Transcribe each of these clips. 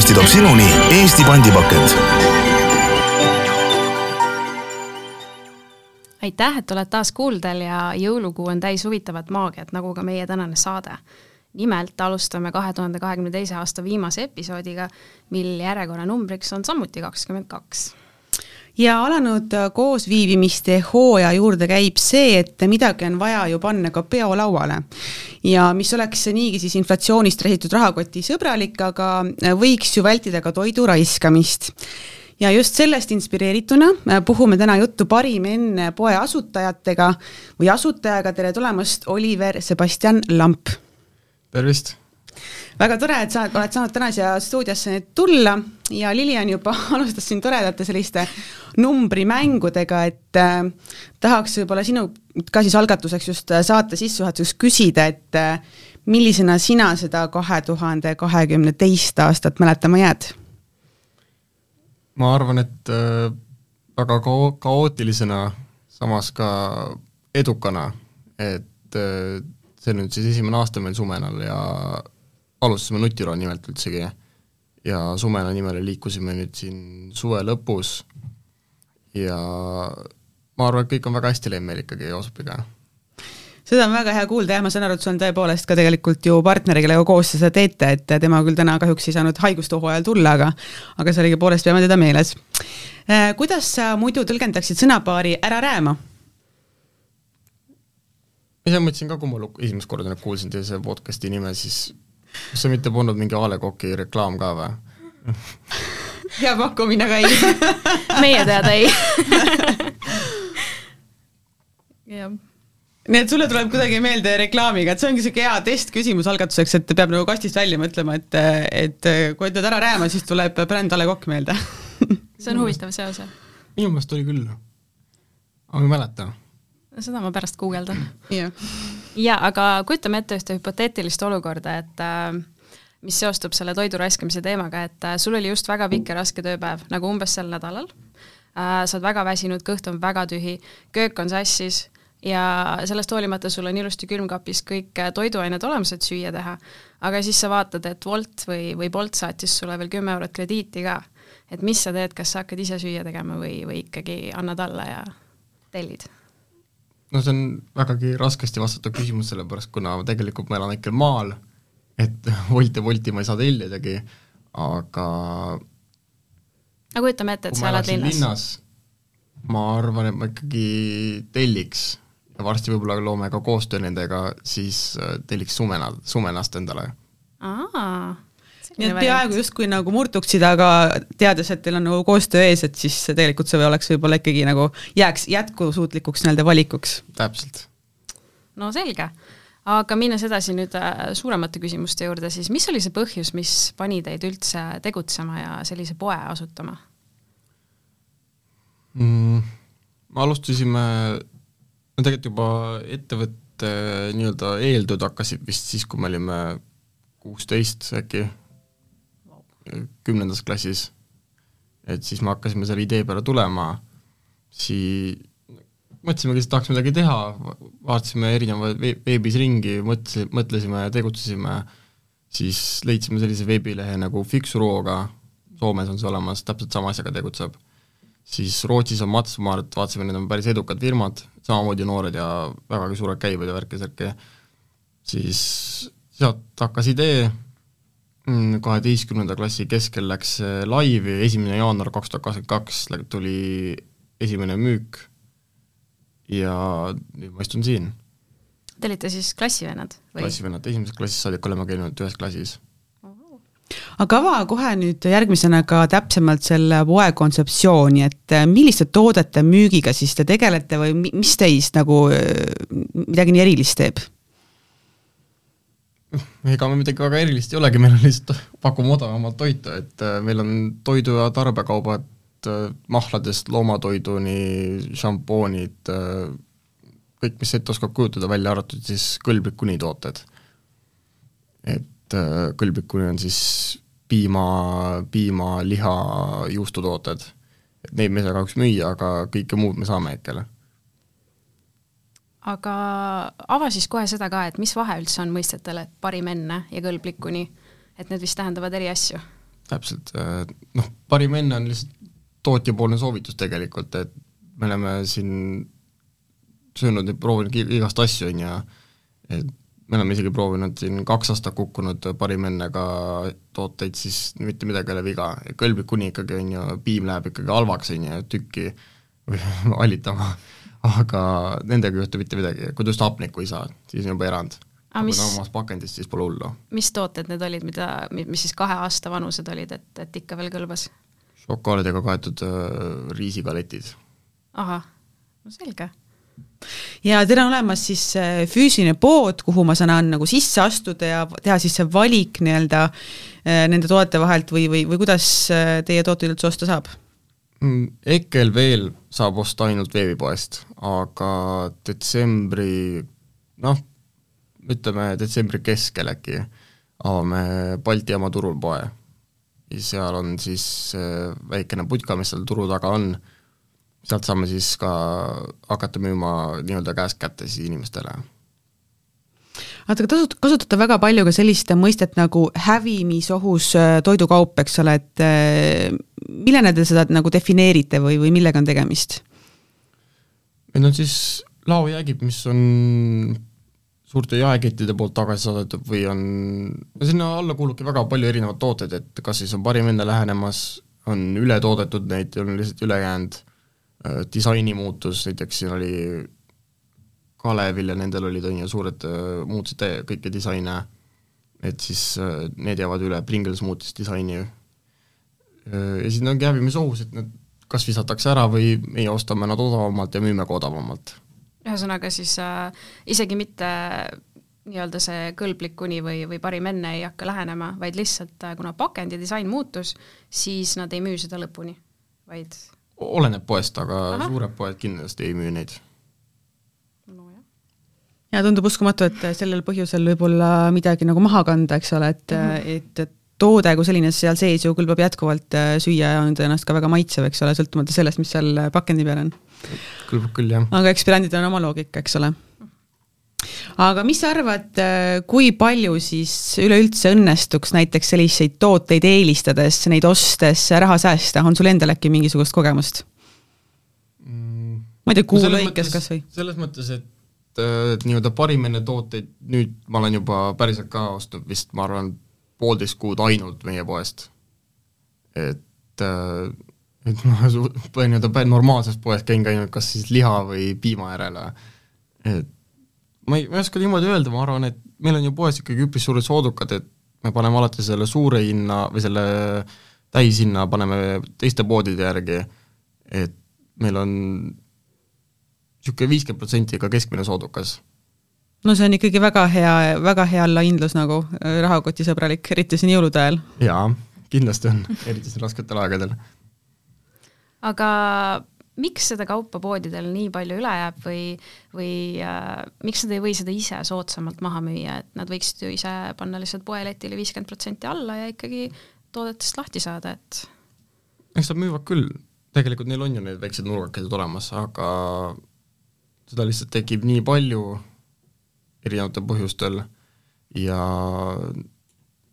podcasti toob sinuni Eesti pandipakend. aitäh, et oled taas kuuldel ja jõulukuu on täis huvitavat maagiat, nagu ka meie tänane saade. nimelt alustame kahe tuhande kahekümne teise aasta viimase episoodiga, mil järjekorranumbriks on samuti kakskümmend kaks ja alanud koosviibimiste hooaja juurde käib see, et midagi on vaja ju panna ka peolauale. ja mis oleks niigi siis inflatsioonist rehitud rahakoti sõbralik, aga võiks ju vältida ka toidu raiskamist ja just sellest inspireerituna puhume täna juttu parim enne poe asutajatega või asutajaga, tere tulemast, Oliver Sebastian Lamp! tervist! Väga tore, et sa oled saanud täna siia stuudiosse nüüd tulla ja Lilian juba alustas siin toredate selliste numbrimängudega, et äh, tahaks võib-olla sinu ka siis algatuseks just äh, saate sissejuhatuseks küsida, et äh, millisena sina seda kahe tuhande kahekümne teist aastat mäletama jääd? ma arvan, et äh, väga kao-, kaootilisena, samas ka edukana, et äh, see nüüd siis esimene aasta meil Sumenal ja alustasime Nutiro nimelt üldsegi ja Sumena nimele liikusime nüüd siin suve lõpus ja ma arvan, et kõik on väga hästi läinud meil ikkagi Joosepiga. seda on väga hea kuulda, jah, ma saan aru, et sul on tõepoolest ka tegelikult ju partner, kellega koos te seda teete, et tema küll täna kahjuks ei saanud haigustuhu ajal tulla, aga aga sellegipoolest peame teda meeles. Äh, kuidas sa muidu tõlgendaksid sõnapaari ära rääma? ise mõtlesin ka, kui ma esimest korda nüüd kuulsin teie podcast'i nime, siis kas see mitte polnud mingi A Le Coq'i reklaam ka või? hea pakkumine, aga ei meie teada ei jah nii et sulle tuleb kuidagi meelde reklaamiga, et see ongi siuke hea testküsimus algatuseks, et peab nagu kastist välja mõtlema, et, et kui ütled ära rääma, siis tuleb bränd A Le Coq meelde see on huvitav seos, jah? minu meelest oli küll. aga ma ei mäleta. seda ma pärast guugeldan. jah ja aga kujutame ette ühte hüpoteetilist olukorda, et äh, mis seostub selle toidu raiskamise teemaga, et äh, sul oli just väga pikk ja raske tööpäev, nagu umbes sel nädalal äh,, sa oled väga väsinud, kõht on väga tühi, köök on sassis ja sellest hoolimata sul on ilusti külmkapis kõik äh, toiduained olemas, et süüa teha, aga siis sa vaatad, et Wolt või, või Bolt saatis sulle veel kümme eurot krediiti ka. et mis sa teed, kas sa hakkad ise süüa tegema või, või ikkagi annad alla ja tellid? No see on vägagi raskesti vastatav küsimus, sellepärast kuna tegelikult ma elan ikka maal, et Wolti, Wolti ma ei saa tellidagi, aga no kujutame ette, et sa elad linnas. linnas. ma arvan, et ma ikkagi telliks ja varsti võib-olla loome ka koostöö nendega, siis äh, telliks Sumena, Sumenast endale. aa nii et peaaegu justkui nagu murduksid, aga teades, et teil on nagu koostöö ees, et siis tegelikult see oleks võib-olla ikkagi nagu jääks jätkusuutlikuks nii-öelda valikuks. täpselt. no selge, aga minnes edasi nüüd äh, suuremate küsimuste juurde, siis mis oli see põhjus, mis pani teid üldse tegutsema ja sellise poe asutama mm,? me alustasime, no tegelikult juba ettevõtte nii-öelda eeltööd hakkasid vist siis, kui me olime kuusteist äkki kümnendas klassis, et siis me hakkasime selle idee peale tulema, sii-, mõtlesimegi, et tahaks midagi teha, vaatasime erinevaid veebis ringi, mõtlesi-, mõtlesime ja tegutsesime, siis leidsime sellise veebilehe nagu Fixuroga, Soomes on see olemas, täpselt sama asjaga tegutseb. siis Rootsis on Matsmart, vaatasime, need on päris edukad firmad, samamoodi noored ja vägagi suured käibed ja värki-särki, siis sealt hakkas idee, kaheteistkümnenda klassi keskel läks laivi, esimene jaanuar kaks tuhat kakskümmend kaks tuli esimene müük ja nüüd ma istun siin. Te olite siis klassivennad või? klassivennad, esimesest klassist saadik oleme käinud ühes klassis. aga ava kohe nüüd järgmisena ka täpsemalt selle poe kontseptsiooni, et milliste toodete müügiga siis te tegelete või mis teist nagu midagi nii erilist teeb? ega me midagi väga erilist ei olegi, meil on lihtsalt, pakume odavamat toitu, et äh, meil on toidu- ja tarbekaubad äh, mahladest loomatoiduni, šampoonid, äh, kõik, mis ette oskab kujutada, välja arvatud siis kõlblikuni tooted. et kõlblikuni on siis piima, piima, liha, juustutooted. et neid me ei saa kahjuks müüa, aga kõike muud me saame hetkel aga ava siis kohe seda ka, et mis vahe üldse on mõistetel, et parim enne ja kõlblik kuni, et need vist tähendavad eri asju? täpselt, noh, parim enne on lihtsalt tootjapoolne soovitus tegelikult, et me oleme siin söönud ja proovinud igast asju, on ju, et me oleme isegi proovinud siin kaks aastat kukkunud parim ennega tooteid, siis mitte midagi ei ole viga, kõlblikuni ikkagi on ju, piim läheb ikkagi halvaks, on ju, tükki või hallitama, aga nendega ei juhtu mitte midagi, kui ta just hapnikku ei saa, siis on juba erand. aga mis, kui ta on omas pakendis, siis pole hullu. mis tooted need olid, mida, mis siis kahe aasta vanused olid, et, et ikka veel kõlbas? šokolaadiga kaetud äh, riisigaletid. ahah, no selge ja teil on olemas siis äh, füüsiline pood, kuhu ma saan nagu sisse astuda ja teha siis see valik nii-öelda äh, nende toodete vahelt või, või, või kuidas äh, teie tooteid üldse osta saab? Mm, hetkel veel saab osta ainult veebipoest, aga detsembri noh, ütleme detsembri keskel äkki avame Balti jaama turul poe. seal on siis väikene putka, mis seal turu taga on sealt saame siis ka hakata müüma nii-öelda käest kätte siis inimestele. Vaata, kasutate väga palju ka sellist mõistet nagu hävimisohus äh, toidukaup, eks ole, et äh, millena te seda nagu defineerite või, või millega on tegemist? Need on siis laojäägid, mis on suurte jaekettide poolt tagasi saadetud või on, no sinna alla kuulubki väga palju erinevaid tooteid, et kas siis on parim enne lähenemas, on ületoodetud neid, on lihtsalt üle jäänud Äh, disaini muutus, näiteks siin oli Kalevil ja nendel olid, on ju, suured, äh, muutsid kõiki disaine, et siis äh, need jäävad üle, Pringles muutis disaini. ja siis ongi hävimisohus, et need kas visatakse ära või meie ostame nad odavamalt ja müüme ka odavamalt. ühesõnaga siis äh, isegi mitte nii-öelda see kõlblik kuni või, või parim enne ei hakka lähenema, vaid lihtsalt kuna pakendi disain muutus, siis nad ei müü seda lõpuni, vaid oleneb poest, aga Aha. suured poed kindlasti ei müü neid. Ja tundub uskumatu, et sellel põhjusel võib-olla midagi nagu maha kanda, eks ole, et mm, -hmm. et, toode kui selline seal sees ju kõlbab jätkuvalt äh, süüa ja on tõenäoliselt ka väga maitsev, eks ole, sõltumata sellest, mis seal pakendi peal on. kõlbab küll, jah. aga eks brändidel on oma loogika, eks ole aga mis sa arvad, äh, kui palju siis üleüldse õnnestuks näiteks selliseid tooteid eelistades, neid ostes raha säästa, on sul endal äkki mingisugust kogemust mm.? ma ei tea, kuu lõikes kas või? selles mõttes, äh, et nii-öelda parim enne tooteid, nüüd ma olen juba päriselt ka ostnud vist, ma arvan, poolteist kuud ainult meie poest. et äh, et ma nii-öelda normaalses poes käin ka ainult kas siis liha või piima järele, et ma ei, ma ei oska niimoodi öelda, ma arvan, et meil on ju poes ikkagi üpris suured soodukad, et me paneme alati selle suure hinna või selle täishinna paneme teiste poodide järgi, et meil on niisugune viiskümmend protsenti ka keskmine soodukas. no see on ikkagi väga hea, väga hea allahindlus nagu, rahakotisõbralik, eriti siin jõulude ajal. jaa, kindlasti on, eriti siin rasketel aegadel. aga miks seda kaupa poodidel nii palju üle jääb või, või äh, miks nad ei või seda ise soodsamalt maha müüa, et nad võiksid ju ise panna lihtsalt poeletile viiskümmend protsenti alla ja ikkagi toodetest lahti saada, et eks nad müüvad küll, tegelikult neil on ju need väiksed nurgakesed olemas, aga seda lihtsalt tekib nii palju erinevatel põhjustel ja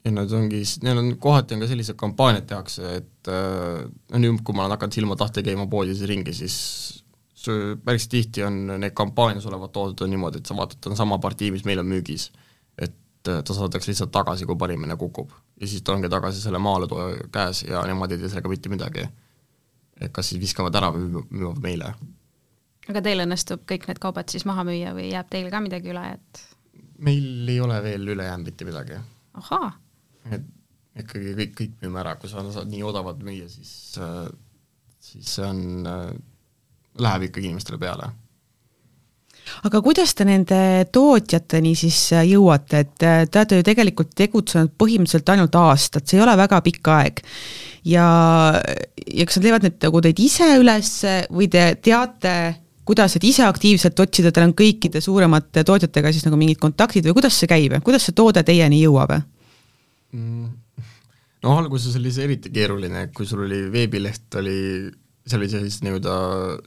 ja nad ongi, neil on, kohati on ka sellised kampaaniad tehakse, et äh, no nüüd, kui ma olen hakanud silma tahte käima poodides ringi, siis päris tihti on need kampaanias olevad tooted on niimoodi, et sa vaatad, ta on sama partii, mis meil on müügis. et äh, ta saadetakse lihtsalt tagasi, kui parimene kukub. ja siis ta ongi tagasi selle maaletooja käes ja nemad ei tee sellega mitte midagi. kas siis viskavad ära või müüvad meile. Aga teil õnnestub kõik need kaubad siis maha müüa või jääb teil ka midagi üle, et meil ei ole veel üle jäänud mitte midagi. ahaa. Et ikkagi kõik, kõik müüme ära, kui sa saad nii odavalt müüa, siis, äh, siis see on, äh, läheb ikkagi inimestele peale. Aga kuidas te nende tootjateni siis äh, jõuate, et te olete ju tegelikult tegutsenud põhimõtteliselt ainult aastat, see ei ole väga pikk aeg. ja, ja kas nad leiavad need nagu teid ise üles või te teate, kuidas, et ise aktiivselt otsida, teil on kõikide suuremate tootjatega siis nagu mingid kontaktid või kuidas see käib, kuidas see toode teieni jõuab? Mm. no alguses oli see eriti keeruline, kui sul oli veebileht, oli, seal oli sellised nii-öelda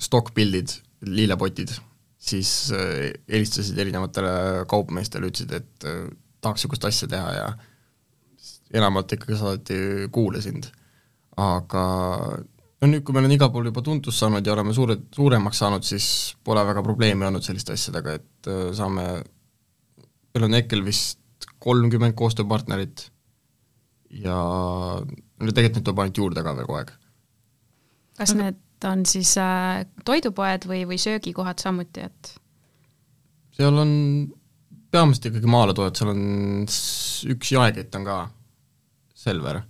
stock-pildid, lillepotid, siis äh, helistasid erinevatele kaupmeestele, ütlesid, et äh, tahaks niisugust asja teha ja enamalt ikkagi saadeti kuule sind. aga no nüüd, kui meil on igal pool juba tuntust saanud ja oleme suured, suuremaks saanud, siis pole väga probleemi olnud selliste asjadega, et äh, saame, meil on hetkel vist kolmkümmend koostööpartnerit ja no tegelikult neid tuleb ainult juurde ka veel kogu aeg. kas need on siis äh, toidupoed või, või söögikohad samuti, et? seal on peamiselt ikkagi maaletoojad, seal on üks jaekett on ka, Selver,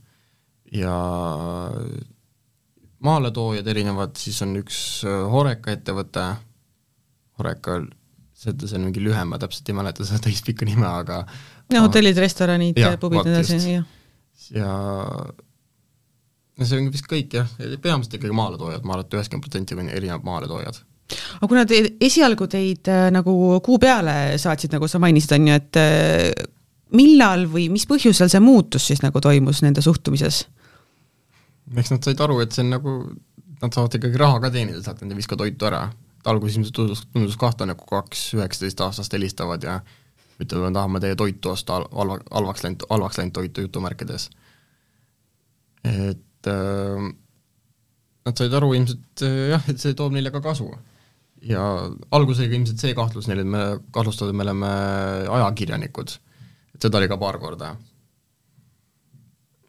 ja maaletoojad erinevad, siis on üks äh, Horeca ettevõte, Horeca, see, see on mingi lühem, ma täpselt ei mäleta seda täispikka nime, aga no hotellid, restoranid, pubid ja nii edasi, jah. ja no see on vist kõik jah, peamiselt ikkagi maaletoojad, ma arvan, et üheksakümmend protsenti on erinevad maaletoojad. aga kuna te esialgu teid äh, nagu kuu peale saatsid, nagu sa mainisid, on ju, et äh, millal või mis põhjusel see muutus siis nagu toimus nende suhtumises? Eks nad said aru, et see on nagu, nad saavad ikkagi raha ka teenida sealt, nad ei viska toitu ära. alguses ilmselt tundus, tundus kahtlane, kui kaks üheksateistaastast helistavad ja ütlevad, me tahame teie toitu osta halva, halvaks läinud, halvaks läinud toitu jutumärkides. et äh, nad said aru ilmselt äh, jah, et see toob neile ka kasu. ja alguses oli ka ilmselt see kahtlus neil, et me kahtlustavad, et me oleme ajakirjanikud. et seda oli ka paar korda.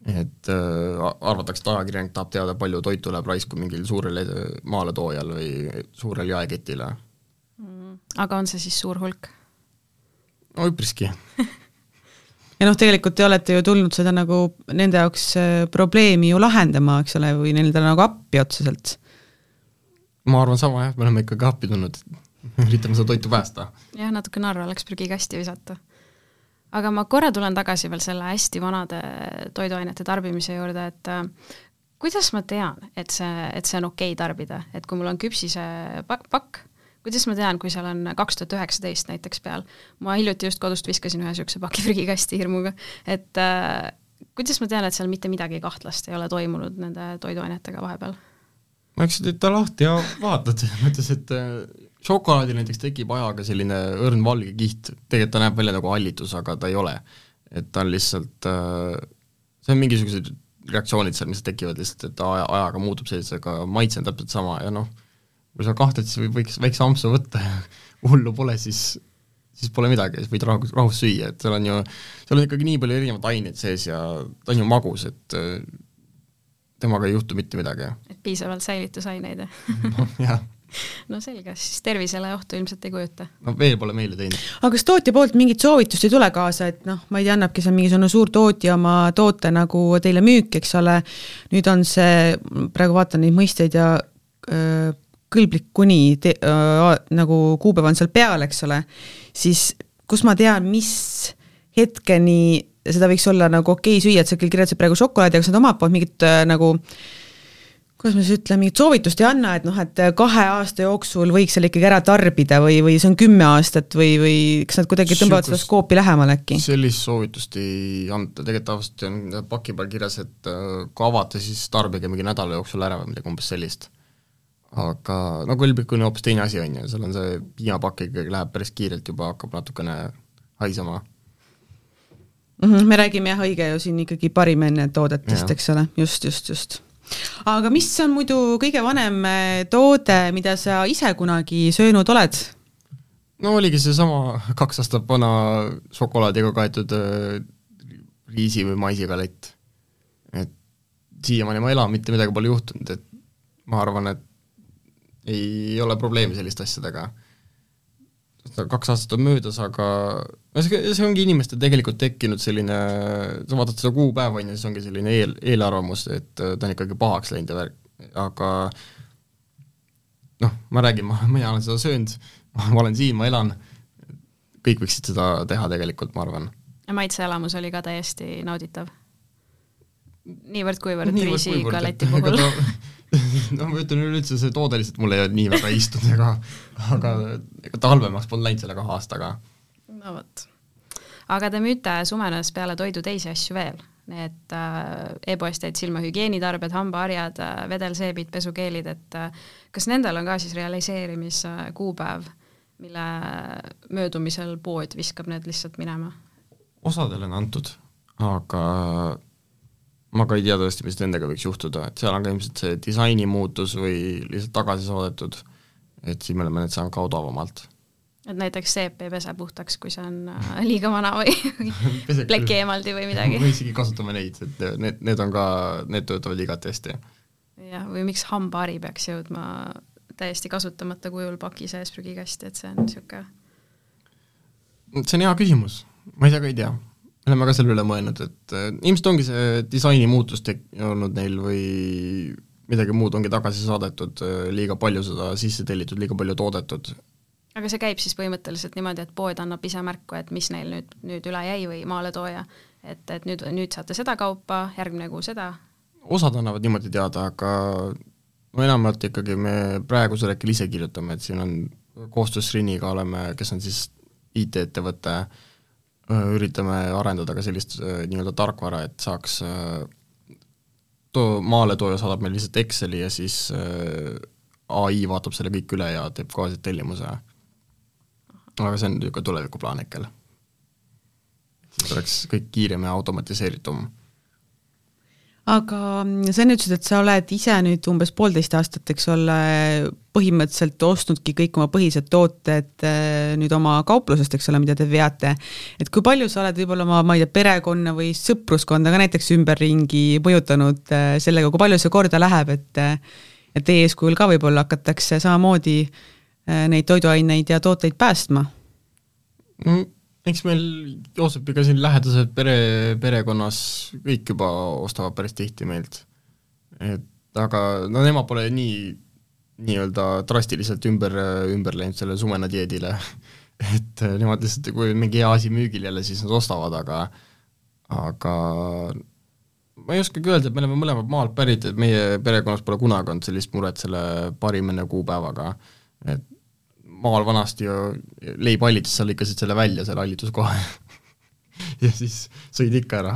Et äh, arvatakse, et ajakirjanik tahab teada, palju toitu läheb raisku mingil suurel maaletoojal või suurel jaeketile mm,. aga on see siis suur hulk? no üpriski ja noh, tegelikult te olete ju tulnud seda nagu nende jaoks äh, probleemi ju lahendama, eks ole, või nendele nagu appi otseselt. ma arvan sama jah, me oleme ikkagi appi tulnud, üritame seda toitu päästa. jah, natuke narva läks prügikasti visata. Aga ma korra tulen tagasi veel selle hästi vanade toiduainete tarbimise juurde, et äh, kuidas ma tean, et see, et see on okei okay tarbida, et kui mul on küpsise pakk, pakk kuidas ma tean, kui seal on kaks tuhat üheksateist näiteks peal, ma hiljuti just kodust viskasin ühe niisuguse paki prügikasti hirmuga, et äh, kuidas ma tean, et seal mitte midagi kahtlast ei ole toimunud nende toiduainetega vahepeal? no eks sa teed ta lahti ja vaatad, selles mõttes, et äh, šokolaadil näiteks tekib ajaga selline õrn valge kiht, tegelikult ta näeb välja nagu hallitus, aga ta ei ole. et ta on lihtsalt äh,, see on mingisugused reaktsioonid seal, mis tekivad lihtsalt, et aja, ajaga muutub selliseks, aga maitse on täpselt sama ja noh, kui sa kahtled, siis võiks väikse ampsu võtta ja hullu pole, siis siis pole midagi, siis võid rahus, rahus süüa, et seal on ju, seal on ikkagi nii palju erinevaid aineid sees ja ta on ju magus, et äh, temaga ei juhtu mitte midagi. et piisavalt säilitusaineid no, jah no selge, siis tervisele ohtu ilmselt ei kujuta. no veel pole meile teinud. aga kas tootja poolt mingit soovitust ei tule kaasa, et noh, ma ei tea, annabki seal mingisugune suur tootja oma toote nagu teile müüki, eks ole, nüüd on see, praegu vaatan neid mõisteid ja öö, kõlblik kuni te, äh, nagu kuupäev on seal peal, eks ole, siis kus ma tean, mis hetkeni seda võiks olla nagu okei okay süüa, et sa küll kirjeldasid praegu šokolaadi, aga kas nad omalt poolt mingit äh, nagu kuidas ma siis ütlen, mingit soovitust ei anna, et noh, et kahe aasta jooksul võiks selle ikkagi ära tarbida või, või see on kümme aastat või, või kas nad kuidagi tõmbavad seda skoopi lähemale äkki? sellist soovitust ei anta, tegelikult tavaliselt on paki peal kirjas, et äh, kui avate, siis tarbige mingi nädala jooksul ära või midagi umbes sellist aga no kõlblik on hoopis teine asi, on ju, seal on see piimapakk ikkagi läheb päris kiirelt juba, hakkab natukene haisema mm. -hmm, me räägime jah, õige ju siin ikkagi parim enne toodetest, eks ole, just, just, just. Aga mis on muidu kõige vanem eh, toode, mida sa ise kunagi söönud oled? no oligi seesama kaks aastat vana šokolaadiga kaetud äh, riisi- või maisigalett. et siiamaani ma elan, mitte midagi pole juhtunud, et ma arvan, et ei ole probleemi selliste asjadega. Kaks aastat on möödas, aga no see, see ongi inimestel tegelikult tekkinud selline, sa vaatad seda kuupäeva, on ju, siis ongi selline eel, eelarvamus, et ta on ikkagi pahaks läinud ja värk, aga noh, ma räägin, ma, mina olen seda söönud, ma olen siin, ma elan, kõik võiksid seda teha tegelikult, ma arvan. ja maitseelamus oli ka täiesti nauditav? niivõrd-kuivõrd riisiga leti puhul no ma ütlen üleüldse, see toode lihtsalt mulle ei nii väga istunud, ega aga ega ta halvemaks polnud läinud selle kahe aastaga. no vot. aga te müüte Sumenas peale toidu teisi asju veel, need äh, e-poest jäid silma hügieenitarbed, hambaharjad äh,, vedelseebid, pesukeelid, et äh, kas nendel on ka siis realiseerimiskuupäev, mille möödumisel pood viskab need lihtsalt minema? osadele on antud, aga ma ka ei tea tõesti, mis nendega võiks juhtuda, et seal on ka ilmselt see disaini muutus või lihtsalt tagasi saadetud, et siis me oleme need saanud ka odavamalt. et näiteks seep ei pese puhtaks, kui see on äh, liiga vana või pleki eemaldi või midagi? me isegi kasutame neid, et need, need on ka, need töötavad igati hästi. jah, või miks hambahari peaks jõudma täiesti kasutamata kujul paki sees prügikasti, et see on niisugune see on hea küsimus, ma ise ka ei tea me oleme ka selle üle mõelnud, et äh, ilmselt ongi see disaini muutus tek-, olnud neil või midagi muud ongi tagasi saadetud, äh, liiga palju seda sisse tellitud, liiga palju toodetud. aga see käib siis põhimõtteliselt niimoodi, et pood annab ise märku, et mis neil nüüd, nüüd üle jäi või maaletooja, et, et nüüd, nüüd saate seda kaupa, järgmine kuu seda? osad annavad niimoodi teada, aga no enamalt ikkagi me praegusel hetkel ise kirjutame, et siin on koostöös Sriniga oleme, kes on siis IT-ettevõte, üritame arendada ka sellist nii-öelda tarkvara, et saaks too, maaletooja saadab meile lihtsalt Exceli ja siis ai vaatab selle kõik üle ja teeb kohe tellimuse. aga see on niisugune tulevikuplaan hetkel. siis oleks kõik kiirem ja automatiseeritum aga sa enne ütlesid, et sa oled ise nüüd umbes poolteist aastat, eks ole, põhimõtteliselt ostnudki kõik oma põhised tooted eh, nüüd oma kauplusest, eks ole, mida te veate. et kui palju sa oled võib-olla oma, ma ei tea, perekonna või sõpruskonda ka näiteks ümberringi mõjutanud eh, sellega, kui palju see korda läheb, et et teie eeskujul ka võib-olla hakatakse samamoodi eh, neid toiduaineid ja tooteid päästma mm.? Eks meil Joosepiga siin lähedased pere, perekonnas kõik juba ostavad päris tihti meilt. et aga no nemad pole nii nii-öelda drastiliselt ümber, ümber läinud selle sumena dieedile et nemad lihtsalt, kui mingi hea asi müügil jälle, siis nad ostavad, aga aga ma ei oskagi öelda, et me oleme mõlemad maalt pärit, et meie perekonnas pole kunagi olnud sellist muret selle paari mõne kuupäevaga, et maal vanasti ju leib hallitas, sa lõikasid selle välja, selle hallituskoha ja siis sõid ikka ära.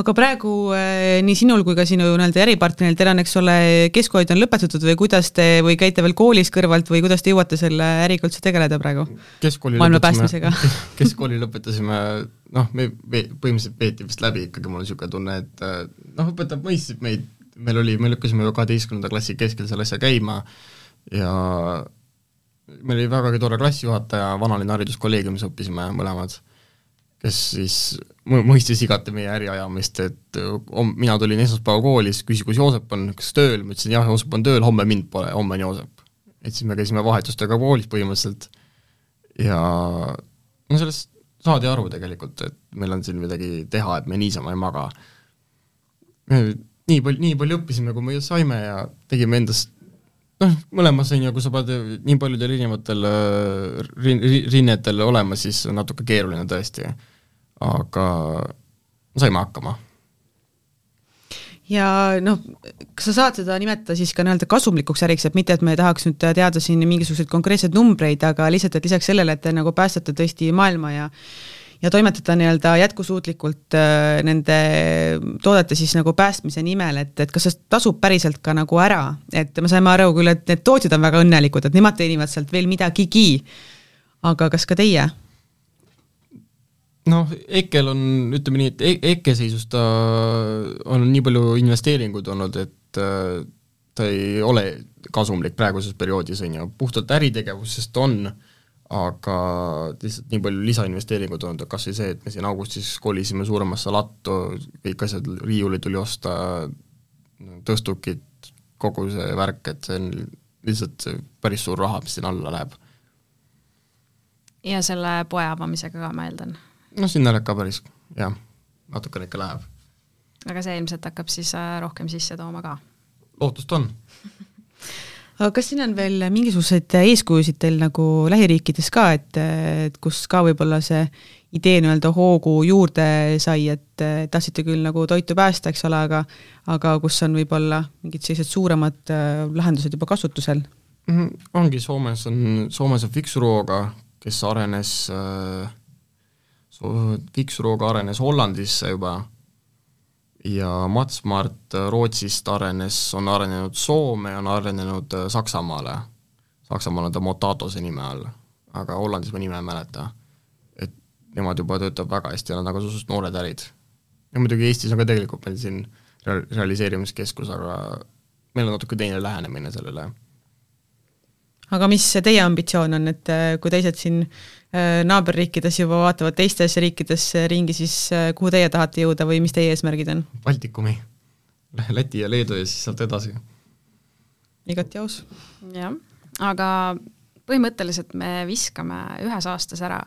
aga praegu eh, nii sinul kui ka sinu nii-öelda äripartneril, teil on, eks ole, keskhoid on lõpetatud või kuidas te, või käite veel koolis kõrvalt või kuidas te jõuate selle äriga üldse tegeleda praegu? maailma päästmisega keskkooli lõpetasime, noh, me põhimõtteliselt peeti vist läbi ikkagi, mul on niisugune tunne, et noh, õpetaja mõistis meid, meil oli, me lükkasime kaheteistkümnenda klassi keskel selle asja käima, ja meil oli vägagi tore klassijuhataja, vanalinna hariduskolleegiumis õppisime mõlemad, kes siis mõistis igati meie äriajamist, et om-, mina tulin esmaspäeval koolis, küsis, kus Joosep on, kas tööl, ma ütlesin jah, Joosep on tööl, homme mind pole, homme on Joosep. et siis me käisime vahetustega koolis põhimõtteliselt ja no sellest saadi aru tegelikult, et meil on siin midagi teha, et me niisama ei maga. nii palju, nii palju õppisime, kui me saime ja tegime endast noh, mõlemas on ju, kui sa pead nii paljudel erinevatel äh, rin-, rinnetel olema, siis on natuke keeruline tõesti. aga saime hakkama. ja noh, kas sa saad seda nimetada siis ka nii-öelda kasumlikuks äriks, et mitte, et me tahaks nüüd teada siin mingisuguseid konkreetseid numbreid, aga lihtsalt, et lisaks sellele, et te nagu päästate tõesti maailma ja ja toimetada nii-öelda jätkusuutlikult äh, nende toodete siis nagu päästmise nimel, et, et kas see tasub päriselt ka nagu ära, et me saime aru küll, et need tootjad on väga õnnelikud, et nemad teenivad sealt veel midagigi, aga kas ka teie? noh, EKE-l on, ütleme nii, et EKE seisus ta on nii palju investeeringuid olnud, et äh, ta ei ole kasumlik praeguses perioodis, on ju, puhtalt äritegevusest on äh, aga lihtsalt nii palju lisainvesteeringuid olnud, kas või see, et me siin augustis kolisime suuremasse lattu, kõik asjad, riiulid tuli osta, tõstukid, kogu see värk, et see on lihtsalt päris suur raha, mis sinna alla läheb. ja selle poe avamisega ka, ma eeldan? noh, sinna läheb ka päris, jah, natukene ikka läheb. aga see ilmselt hakkab siis äh, rohkem sisse tooma ka? lootust on kas siin on veel mingisuguseid eeskujusid teil nagu lähiriikides ka, et, et kus ka võib-olla see idee nii-öelda hoogu juurde sai, et tahtsite küll nagu toitu päästa, eks ole, aga aga kus on võib-olla mingid sellised suuremad äh, lahendused juba kasutusel mm? -hmm. ongi, Soomes on, Soomes on Fixuroga, kes arenes äh,, Fixuroga arenes Hollandisse juba ja Matsmart Rootsist arenes, on arenenud Soome, on arenenud äh, Saksamaale. Saksamaal on ta Motatose nime all, aga Hollandis ma nime ei mäleta. et nemad juba töötavad väga hästi ja nad on nagu suhteliselt noored ärid. ja muidugi Eestis on ka tegelikult meil siin rea-, realiseerimiskeskus, aga meil on natuke teine lähenemine sellele. Aga mis teie ambitsioon on, et äh, kui teised siin äh, naaberriikides juba vaatavad teistes riikides ringi, siis äh, kuhu teie tahate jõuda või mis teie eesmärgid on? Baltikumi, Läti ja Leedu ja siis sealt edasi. igati aus. jah, aga põhimõtteliselt me viskame ühes aastas ära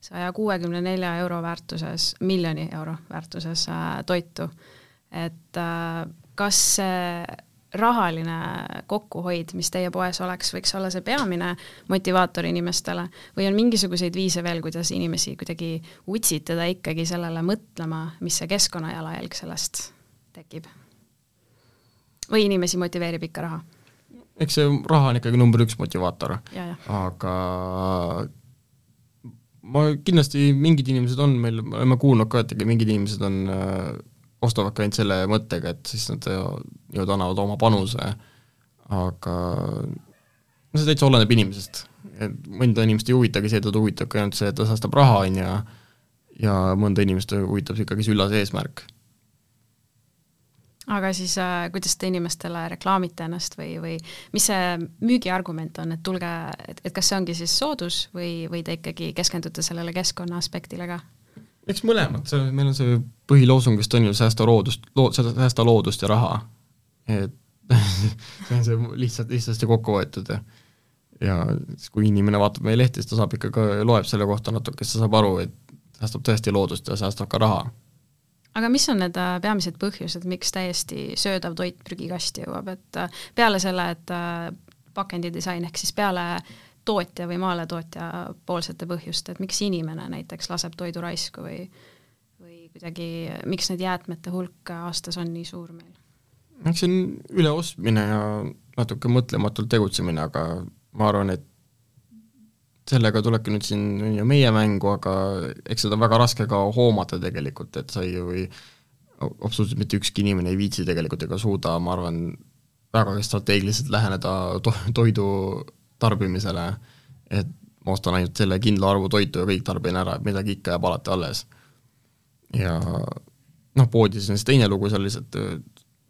saja kuuekümne nelja euro väärtuses, miljoni euro väärtuses toitu. et kas see rahaline kokkuhoid, mis teie poes oleks, võiks olla see peamine motivaator inimestele või on mingisuguseid viise veel, kuidas inimesi kuidagi utsitada ikkagi sellele mõtlema, mis see keskkonnajalajälg sellest tekib? või inimesi motiveerib ikka raha? eks see raha on ikkagi number üks motivaator, aga ma kindlasti, mingid inimesed on meil, me oleme kuulnud ka, et mingid inimesed on äh, ostavadki ainult selle mõttega, et siis nad nii-öelda annavad oma panuse, aga no see täitsa oleneb inimesest. et mõnda inimest ei huvitagi see, teda huvitabki ainult see, et ta säästab raha, on ju, ja mõnda inimest huvitab ikkagi see üllas eesmärk. aga siis äh, kuidas te inimestele reklaamite ennast või, või mis see müügiargument on, et tulge, et, et kas see ongi siis soodus või, või te ikkagi keskendute sellele keskkonna aspektile ka? Eks mõlemad, see, meil on see põhiloosung vist on ju säästa loodust, loo-, säästa loodust ja raha. et see on see lihtsalt, lihtsasti kokku võetud ja ja siis, kui inimene vaatab meie lehti, siis ta saab ikka ka, loeb selle kohta natuke, siis ta saab aru, et säästab tõesti loodust ja säästab ka raha. aga mis on need äh, peamised põhjused, miks täiesti söödav toit prügikasti jõuab, et äh, peale selle, et äh, pakendidisain ehk siis peale tootja või maaletootja poolsete põhjuste, et miks inimene näiteks laseb toidu raisku või või kuidagi, miks need jäätmete hulk aastas on nii suur meil? eks see on üleostmine ja natuke mõtlematult tegutsemine, aga ma arvan, et sellega tulebki nüüd siin ju meie mängu, aga eks seda on väga raske ka hoomata tegelikult, et sa ei või absoluutselt mitte ükski inimene ei viitsi tegelikult ega suuda, ma arvan, väga strateegiliselt läheneda to-, toidu tarbimisele, et ma ostan ainult selle kindla arvu toitu ja kõik tarbin ära, et midagi ikka jääb alati alles. ja noh, poodides on siis teine lugu, seal lihtsalt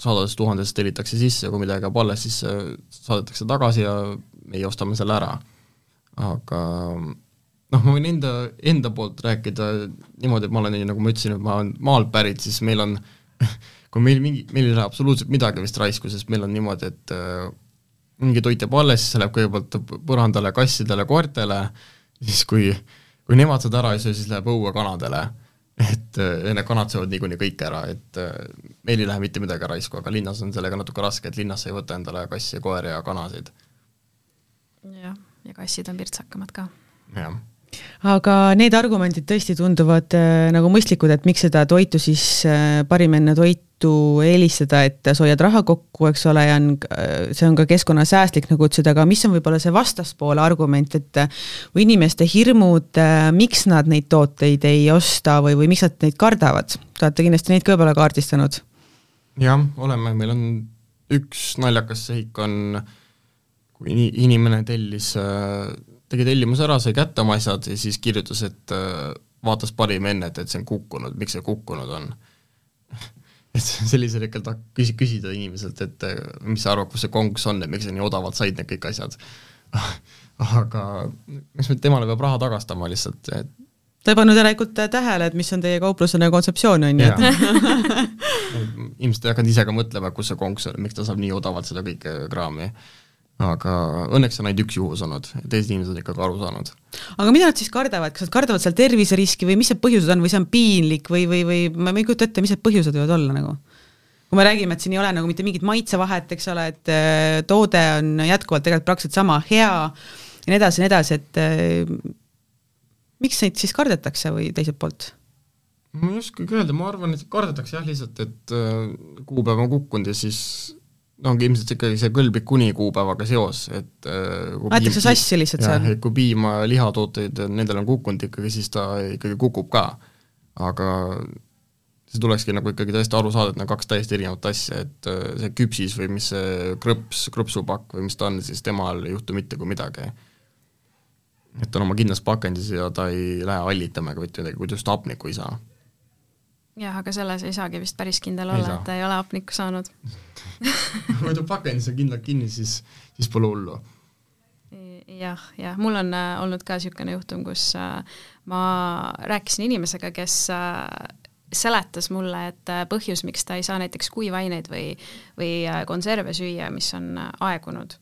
sadadest tuhandest tellitakse sisse ja kui midagi jääb alles, siis äh, saadetakse tagasi ja meie ostame selle ära. aga noh, ma võin enda, enda poolt rääkida niimoodi, et ma olen, nagu ma ütlesin, et ma olen maalt pärit, siis meil on kui meil mingi, meil ei lähe absoluutselt midagi vist raisku, sest meil on niimoodi, et äh, mingi toit jääb alles, siis see läheb kõigepealt põrandale, kassidele, koertele, siis kui, kui nemad seda ära ei söö, siis läheb õue kanadele. et äh, need kanad söövad niikuinii kõik ära, et äh, meil ei lähe mitte midagi raisku, aga linnas on sellega natuke raske, et linnas sa ei võta endale kassi, koeri ja kanasid. jah, ja kassid on pirtsakamad ka. jah aga need argumendid tõesti tunduvad äh, nagu mõistlikud, et miks seda toitu siis äh, parim enne toitu eelistada, et sa hoiad raha kokku, eks ole, ja on, äh, see on ka keskkonnasäästlik, nagu ütlesid, aga mis on võib-olla see vastaspoole argument, et äh, või inimeste hirmud äh,, miks nad neid tooteid ei osta või, või miks nad neid kardavad? Te olete kindlasti neid ka võib-olla kaardistanud? jah, oleme, meil on üks naljakas sehik on, kui inimene tellis äh, tegi tellimuse ära, sai kätte oma asjad ja siis kirjutas, et äh, vaatas parim enne, et, et see on kukkunud, miks see kukkunud on. Et sellisel hetkel tahab küsi-, küsida inimeselt, et äh, mis sa arvad, kus see konks on, et miks sa nii odavalt said need kõik asjad. Aga eks temale peab raha tagastama lihtsalt, et ta ei pannud järelikult tähele, et mis on teie kauplusena kontseptsioon, on ju, et ilmselt ei hakanud ise ka mõtlema, kus see konks on, miks ta saab nii odavalt seda kõike kraami aga õnneks on ainult üks juhus olnud, teised inimesed on ikkagi aru saanud. aga mida nad siis kardavad, kas nad kardavad seal terviseriski või mis need põhjused on või see on piinlik või, või, või ma ei kujuta ette, mis need põhjused võivad olla nagu? kui me räägime, et siin ei ole nagu mitte mingit maitsevahet, eks ole, et äh, toode on jätkuvalt tegelikult praktiliselt sama hea ja nii edasi ja nii edasi, et äh, miks neid siis kardetakse või teiselt poolt? ma ei oskagi öelda, ma arvan, et kardetakse jah, lihtsalt, et äh, kuupäev on kukkunud ja siis ongi ilmselt ikkagi see kõlblik kuni kuupäevaga seos, et äh, aetakse sassi lihtsalt seal? et kui piim- ja lihatooteid, nendel on kukkunud ikkagi, siis ta ikkagi kukub ka. aga see tulekski nagu ikkagi täiesti aru saada, et need on kaks täiesti erinevat asja, et äh, see küpsis või mis see krõps, krõpsupakk või mis ta on, siis temal ei juhtu mitte kui midagi. et ta on oma kindlas pakendis ja ta ei lähe hallitama ega mitte midagi, kui ta just hapnikku ei saa. jah, aga selles ei saagi vist päris kindel Ei olla, et ta ei ole hapnikku saanud. kui ta pakendis on kindlalt kinni, siis, siis pole hullu. jah, jah, mul on äh, olnud ka niisugune juhtum, kus äh, ma rääkisin inimesega, kes äh, seletas mulle, et äh, põhjus, miks ta ei saa näiteks kuivaineid või, või äh, konserve süüa, mis on äh, aegunud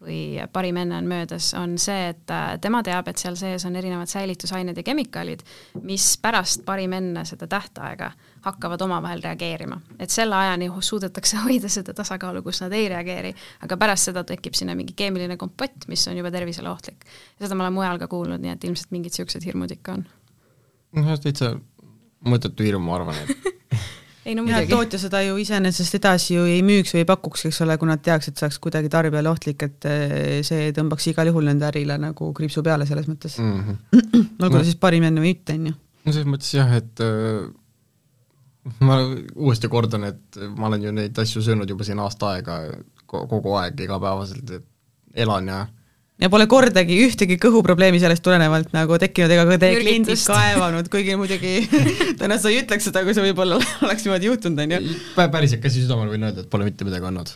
või parim enne on möödas, on see, et äh, tema teab, et seal sees on erinevad säilitusained ja kemikaalid, mis pärast parim enne seda tähtaega hakkavad omavahel reageerima. et selle ajani suudetakse hoida seda tasakaalu, kus nad ei reageeri, aga pärast seda tekib sinna mingi keemiline kompott, mis on juba tervisele ohtlik. seda ma olen mujal ka kuulnud, nii et ilmselt mingid niisugused hirmud ikka on. noh, täitsa mõttetu hirm, ma arvan, et ei no ja muidugi. tootja seda ju iseenesest edasi ju ei müüks või ei pakuks, eks ole, kui nad teaks, et see oleks kuidagi tarbijale ohtlik, et eh, see tõmbaks igal juhul nende ärile nagu kriipsu peale selles mõttes mm. mm. -hmm. olgu ta siis parim enne või mitte, on ju. no selles mõttes jah, et äh, ma uuesti kordan, et ma olen ju neid asju söönud juba siin aasta aega, kogu aeg, igapäevaselt, et elan ja ja pole kordagi ühtegi kõhuprobleemi sellest tulenevalt nagu tekkinud ega ka teie kliendid kaevanud, kuigi muidugi tõenäoliselt sa ei ütleks seda, kui see võib-olla oleks niimoodi juhtunud, on ju. Pä- päriselt käsi südamel võin öelda, et pole mitte midagi olnud.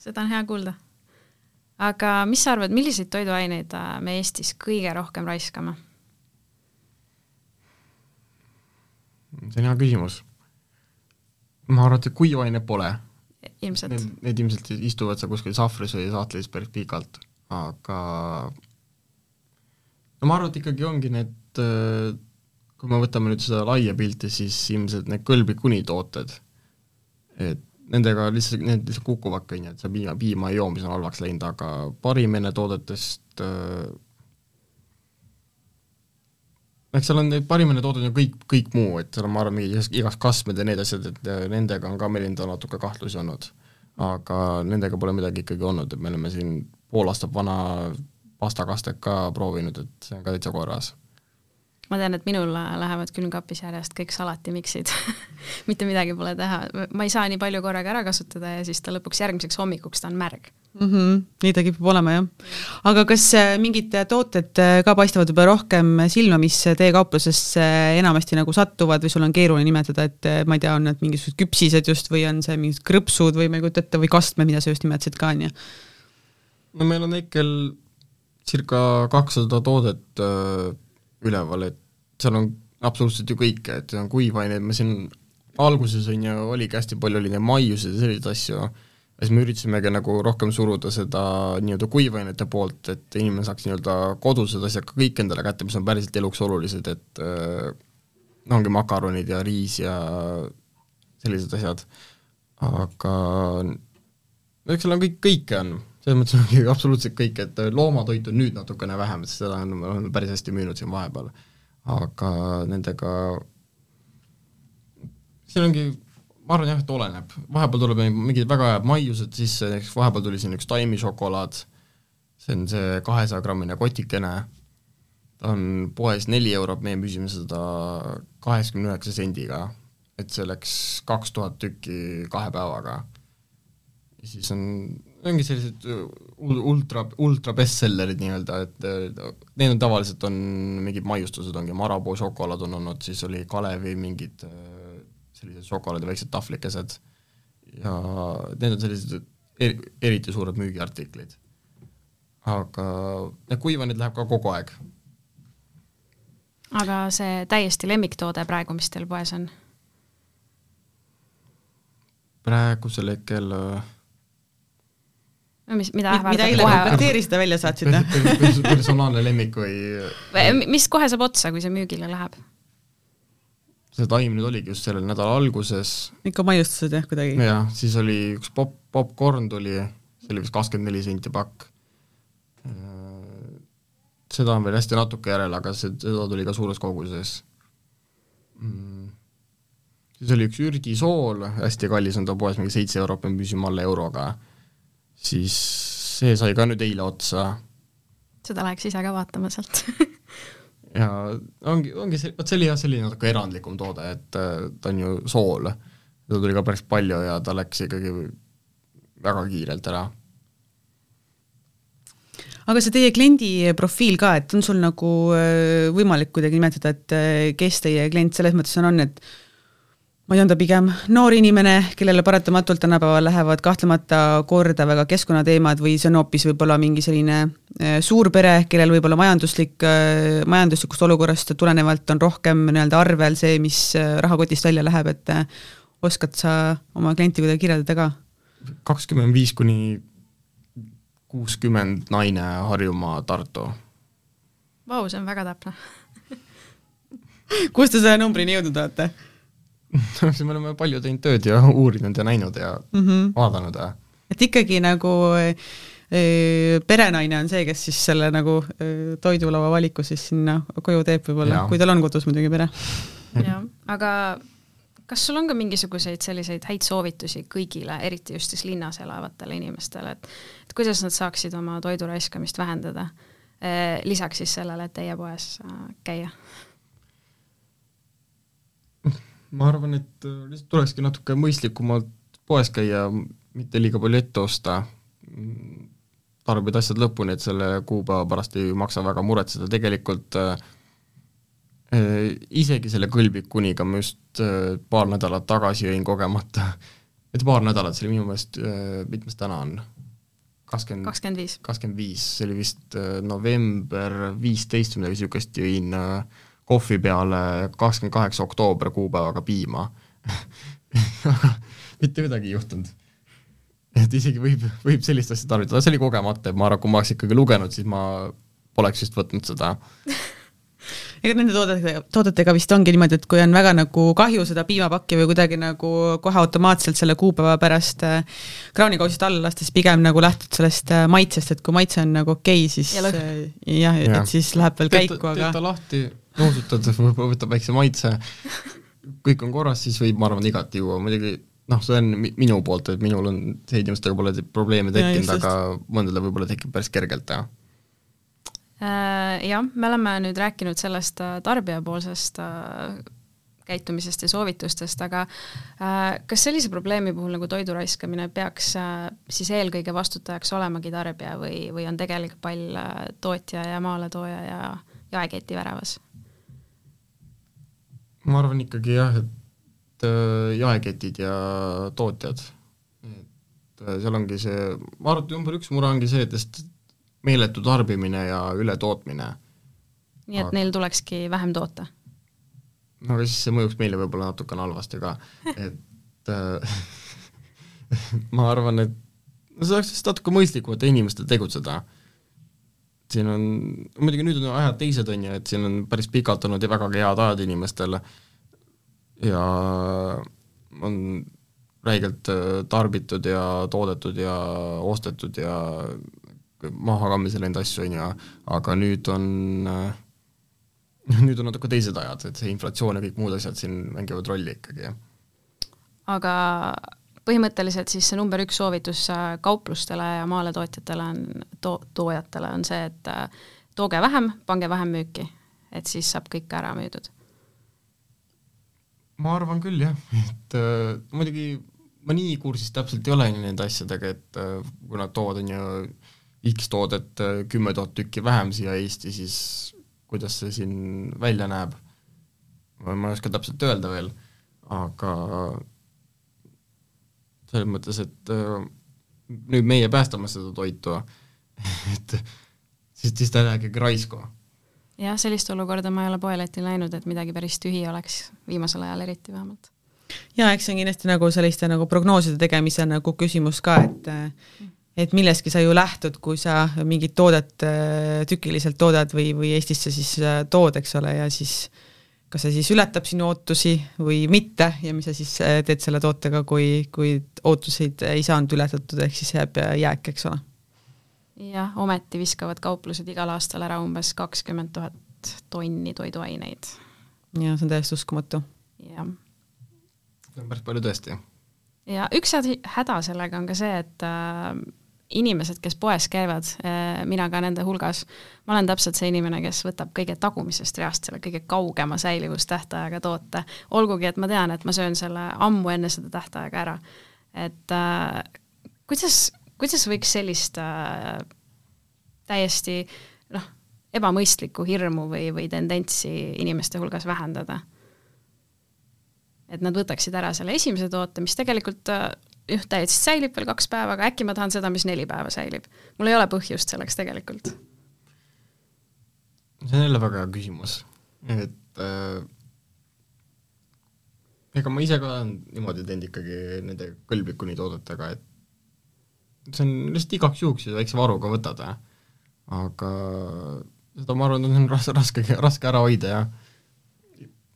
seda on hea kuulda. aga mis sa arvad, milliseid toiduaineid äh, me Eestis kõige rohkem raiskame? see on hea küsimus. ma arvan, et kuivaine pole. ilmselt Need, need ilmselt istuvad seal kuskil sahvris või sahtlis päris pikalt, aga no ma arvan, et ikkagi ongi need, äh, kui me võtame nüüd seda laia pilti, siis ilmselt need kõlblikuni tooted, et nendega lihtsalt, need lihtsalt kukuvadki, on ju, et see piima, piima ei joo, mis on halvaks läinud, aga parim enne toodetest eks seal on parimad tooted on kõik, kõik muu, et seal on, ma arvan, igas- igast kastmed ja need asjad, et äh, nendega on ka meil endal natuke kahtlusi olnud. aga nendega pole midagi ikkagi olnud, et me oleme siin pool aastat vana pastakastet ka proovinud, et see on ka täitsa korras. ma tean, et minul lähevad külmkapis järjest kõik salatimiksid mitte midagi pole teha, ma ei saa nii palju korraga ära kasutada ja siis ta lõpuks järgmiseks hommikuks ta on märg. mm. -hmm. nii ta kipub olema, jah. aga kas äh, mingid äh, tooted äh, ka paistavad juba rohkem silma, mis teie kauplusesse enamasti nagu satuvad või sul on keeruline nimetada, et ma ei tea, on need mingisugused küpsised just või on see mingid krõpsud või ma ei kujuta ette, või kastmed, mida sa just nimetasid ka, on ju? No meil on hetkel circa kakssada toodet öö, üleval, et seal on absoluutselt ju kõike, et on kuivaineid, me siin alguses on ju, oligi hästi palju oli neid maiuseid ja selliseid asju, ja siis me üritasimegi nagu rohkem suruda seda nii-öelda kuivainete poolt, et inimene saaks nii-öelda kodused asjad ka kõik endale kätte, mis on päriselt eluks olulised, et öö, no ongi makaronid ja riis ja sellised asjad, aga no eks seal on kõik, kõike on, selles mõttes ongi absoluutselt kõik, et loomatoit on nüüd natukene vähem, sest seda on, me oleme päris hästi müünud siin vahepeal. aga nendega, siin ongi, ma arvan jah, et oleneb, vahepeal tuleb mingi- mingid väga head maiused sisse, näiteks vahepeal tuli siin üks Taimi šokolaad, see on see kahesajagrammine kotikene, ta on poes neli eurot, meie müüsime seda kaheksakümne üheksa sendiga, et see läks kaks tuhat tükki kahe päevaga ja siis on, ongi sellised ul- ultra, ultra bestsellerid nii-öelda, et äh, need on tavaliselt on mingid maiustused, ongi Marabou šokolaad on olnud, siis oli Kalevi mingid äh, sellised šokolaadi väiksed tahvlikesed ja need on sellised eri, eriti suured müügiartiklid. aga need kuivanid läheb ka kogu aeg. aga see täiesti lemmiktoode praegu, mis teil poes on? äh, praegusel hetkel äh, mis, mida mida ähvardab eile kohe komplekteerisida välja saatsid, jah? pers- personaalne lemmik või Või mis kohe saab otsa, kui see müügile läheb? see taim nüüd oligi just sellel nädala alguses ikka maiustused jah, kuidagi? jah, siis oli üks pop, popkorn tuli, see oli vist kakskümmend neli senti pakk. seda on veel hästi natuke järel, aga see, seda tuli ka suures koguses mm.. siis oli üks ürgisool, hästi kallis on ta poes, mingi seitse eurot, me müüsime alla euroga. Siis see sai ka nüüd eile otsa. Seda läheks ise ka vaatama sealt. Ja ongi, ongi see, vot see oli jah, selline natuke erandlikum toode, et äh, ta on ju sool, seda tuli ka päris palju ja ta läks ikkagi väga kiirelt ära. aga see teie kliendi profiil ka, et on sul nagu äh, võimalik kuidagi nimetada, et äh, kes teie klient selles mõttes on, on, et ma ei tea, on ta pigem noor inimene, kellele paratamatult tänapäeval lähevad kahtlemata korda väga keskkonnateemad või see on hoopis võib-olla mingi selline äh, suur pere, kellel võib-olla majanduslik, majanduslikust olukorrast tulenevalt on rohkem nii-öelda arvel see, mis rahakotist välja läheb, et oskad sa oma klienti kuidagi kirjeldada ka? kakskümmend viis kuni kuuskümmend naine Harjumaa, Tartu. Vau, see on väga täpne kust te selle numbrini jõudnud olete me oleme palju teinud tööd ja uurinud ja näinud ja mm -hmm. vaadanud ja et ikkagi nagu e, perenaine on see, kes siis selle nagu e, toidulaua valiku siis sinna koju teeb võib-olla, kui tal on kodus muidugi pere. jah, aga kas sul on ka mingisuguseid selliseid häid soovitusi kõigile, eriti just siis linnas elavatele inimestele, et et kuidas nad saaksid oma toidu raiskamist vähendada, eh, lisaks siis sellele, et teie poes äh, käia? Ma arvan, et äh, lihtsalt tulekski natuke mõistlikumalt poes käia, mitte liiga palju ette osta, tarbida asjad lõpuni, et selle kuupäeva pärast ei maksa väga muretseda, tegelikult äh, Äh, isegi selle kõlbikuniga ma just äh, paar nädalat tagasi jõin kogemata, et paar nädalat, see oli minu meelest, äh, mitmes täna on? kakskümmend, kakskümmend viis. see oli vist november viisteist või midagi niisugust, jõin kohvi peale kakskümmend kaheksa oktoober kuupäevaga piima aga mitte midagi ei juhtunud. et isegi võib, võib sellist asja tarvitada, see oli kogemata, et ma arvan, kui ma oleks ikkagi lugenud, siis ma poleks vist võtnud seda ega nende toodetega, toodetega vist ongi niimoodi, et kui on väga nagu kahju seda piimapakki või kuidagi nagu kohe automaatselt selle kuupäeva pärast äh, kraanikausist alla lasta, siis pigem nagu lähtud sellest äh, maitsest, et kui maitse on nagu okei okay,, siis ja äh, jah ja., et siis läheb veel käiku, aga teed ta lahti, nuusutad, võtab väikse maitse, kõik on korras, siis võib, ma arvan, igati juua, muidugi noh, see on minu poolt, et minul on see inimestega pole probleeme tekkinud, aga mõndadel võib-olla tekib päris kergelt, jah. Äh, jah, me oleme nüüd rääkinud sellest äh, tarbijapoolsest äh, käitumisest ja soovitustest, aga kas sellise probleemi puhul nagu toidu raiskamine peaks siis eelkõige vastutajaks olemagi tarbija või, või on tegelik pall tootja ja maaletooja ja jaeketi väravas? Ma arvan ikkagi jah, et jaeketid ja tootjad, et seal ongi see, ma arvan, et number üks mure ongi see, et meeletu tarbimine ja ületootmine. nii et aga... neil tulekski vähem toota? no aga siis see mõjuks meile võib-olla natukene halvasti ka, et äh, ma arvan, et no see oleks lihtsalt natuke mõistlikumate inimestel tegutseda. Siin on, muidugi nüüd on ajad teised, on ju, et siin on päris pikalt olnud vägagi head ajad inimestel ja on räigelt äh, tarbitud ja toodetud ja ostetud ja maha kammisel neid asju, on ju, aga nüüd on äh, nüüd on natuke teised ajad, et see inflatsioon ja kõik muud asjad siin mängivad rolli ikkagi. aga põhimõtteliselt siis see number üks soovitus äh, kauplustele ja maaletootjatele on, to-, toojatele on see, et äh, tooge vähem, pange vähem müüki, et siis saab kõik ära müüdud? ma arvan küll jah, et äh, muidugi ma nii kursis täpselt ei ole nende asjadega, et äh, kui nad toovad, on ju, X toodet äh, kümme tuhat tükki vähem siia Eesti, siis kuidas see siin välja näeb, ma ei oska täpselt öelda veel, aga selles mõttes, et äh, nüüd meie päästame seda toitu, et siis, siis ta läheb ikkagi raisku. jah, sellist olukorda ma ei ole poeletil näinud, et midagi päris tühi oleks, viimasel ajal eriti vähemalt. jaa, eks see on kindlasti nagu selliste nagu prognooside tegemise nagu küsimus ka, et et millestki sa ju lähtud, kui sa mingit toodet äh, tükiliselt toodad või, või Eestisse siis äh, tood, eks ole, ja siis kas see siis ületab sinu ootusi või mitte ja mis sa siis äh, teed selle tootega, kui, kui ootuseid ei saanud ületatud, ehk siis jääb jääk, eks ole? jah, ometi viskavad kauplused igal aastal ära umbes kakskümmend tuhat tonni toiduaineid. jah, see on täiesti uskumatu. jah. see on päris palju tõesti. ja üks häda sellega on ka see, et äh, inimesed, kes poes käivad, eh, mina ka nende hulgas, ma olen täpselt see inimene, kes võtab kõige tagumisest reast selle kõige kaugema säilivustähtajaga toote, olgugi et ma tean, et ma söön selle ammu enne seda tähtaega ära. et äh, kuidas, kuidas võiks sellist äh, täiesti noh, ebamõistlikku hirmu või, või tendentsi inimeste hulgas vähendada. et nad võtaksid ära selle esimese toote, mis tegelikult jah, täiesti säilib veel kaks päeva, aga äkki ma tahan seda, mis neli päeva säilib. mul ei ole põhjust selleks tegelikult. see on jälle väga hea küsimus, et äh, ega ma ise ka olen niimoodi teinud ikkagi nende kõlblikuni toodetega, et see on lihtsalt igaks juhuks ju väikse varuga võtad, aga seda ma arvan, on raske, raske, raske ära hoida ja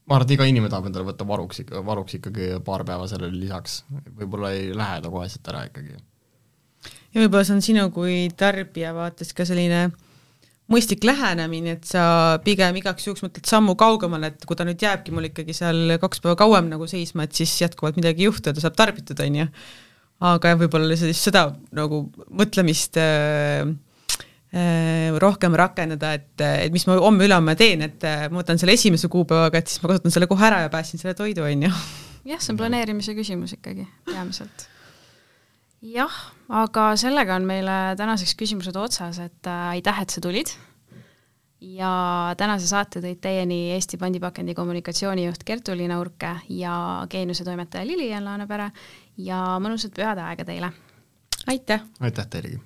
ma arvan, et iga inimene tahab endale võtta varuks varuks ikkagi paar päeva sellele lisaks, võib-olla ei lähe ta koheselt ära ikkagi. ja võib-olla see on sinu kui tarbija vaates ka selline mõistlik lähenemine, et sa pigem igaks juhuks mõtled sammu kaugemale, et kui ta nüüd jääbki mul ikkagi seal kaks päeva kauem nagu seisma, et siis jätkuvalt midagi ei juhtu ja ta saab tarbitud, on ju. aga jah, võib-olla lihtsalt seda nagu mõtlemist Äh, rohkem rakendada, et, et mis ma homme-ülehomme teen, et äh, ma võtan selle esimese kuupäevaga, et siis ma kasutan selle kohe ära ja päästsin selle toidu, on ju. jah, see on planeerimise küsimus ikkagi peamiselt. jah, aga sellega on meile tänaseks küsimused otsas, et äh, aitäh, et sa tulid. ja tänase saate tõid teieni Eesti Pandipakendi kommunikatsioonijuht Kertu-Liina Urke ja Geeniuse toimetaja Lilian Laanepere ja mõnusat pühade aega teile! aitäh! aitäh teilegi!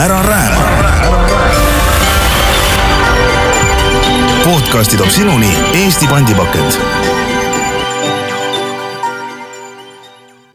Ära rääma. podcasti toob sinuni Eesti pandipakend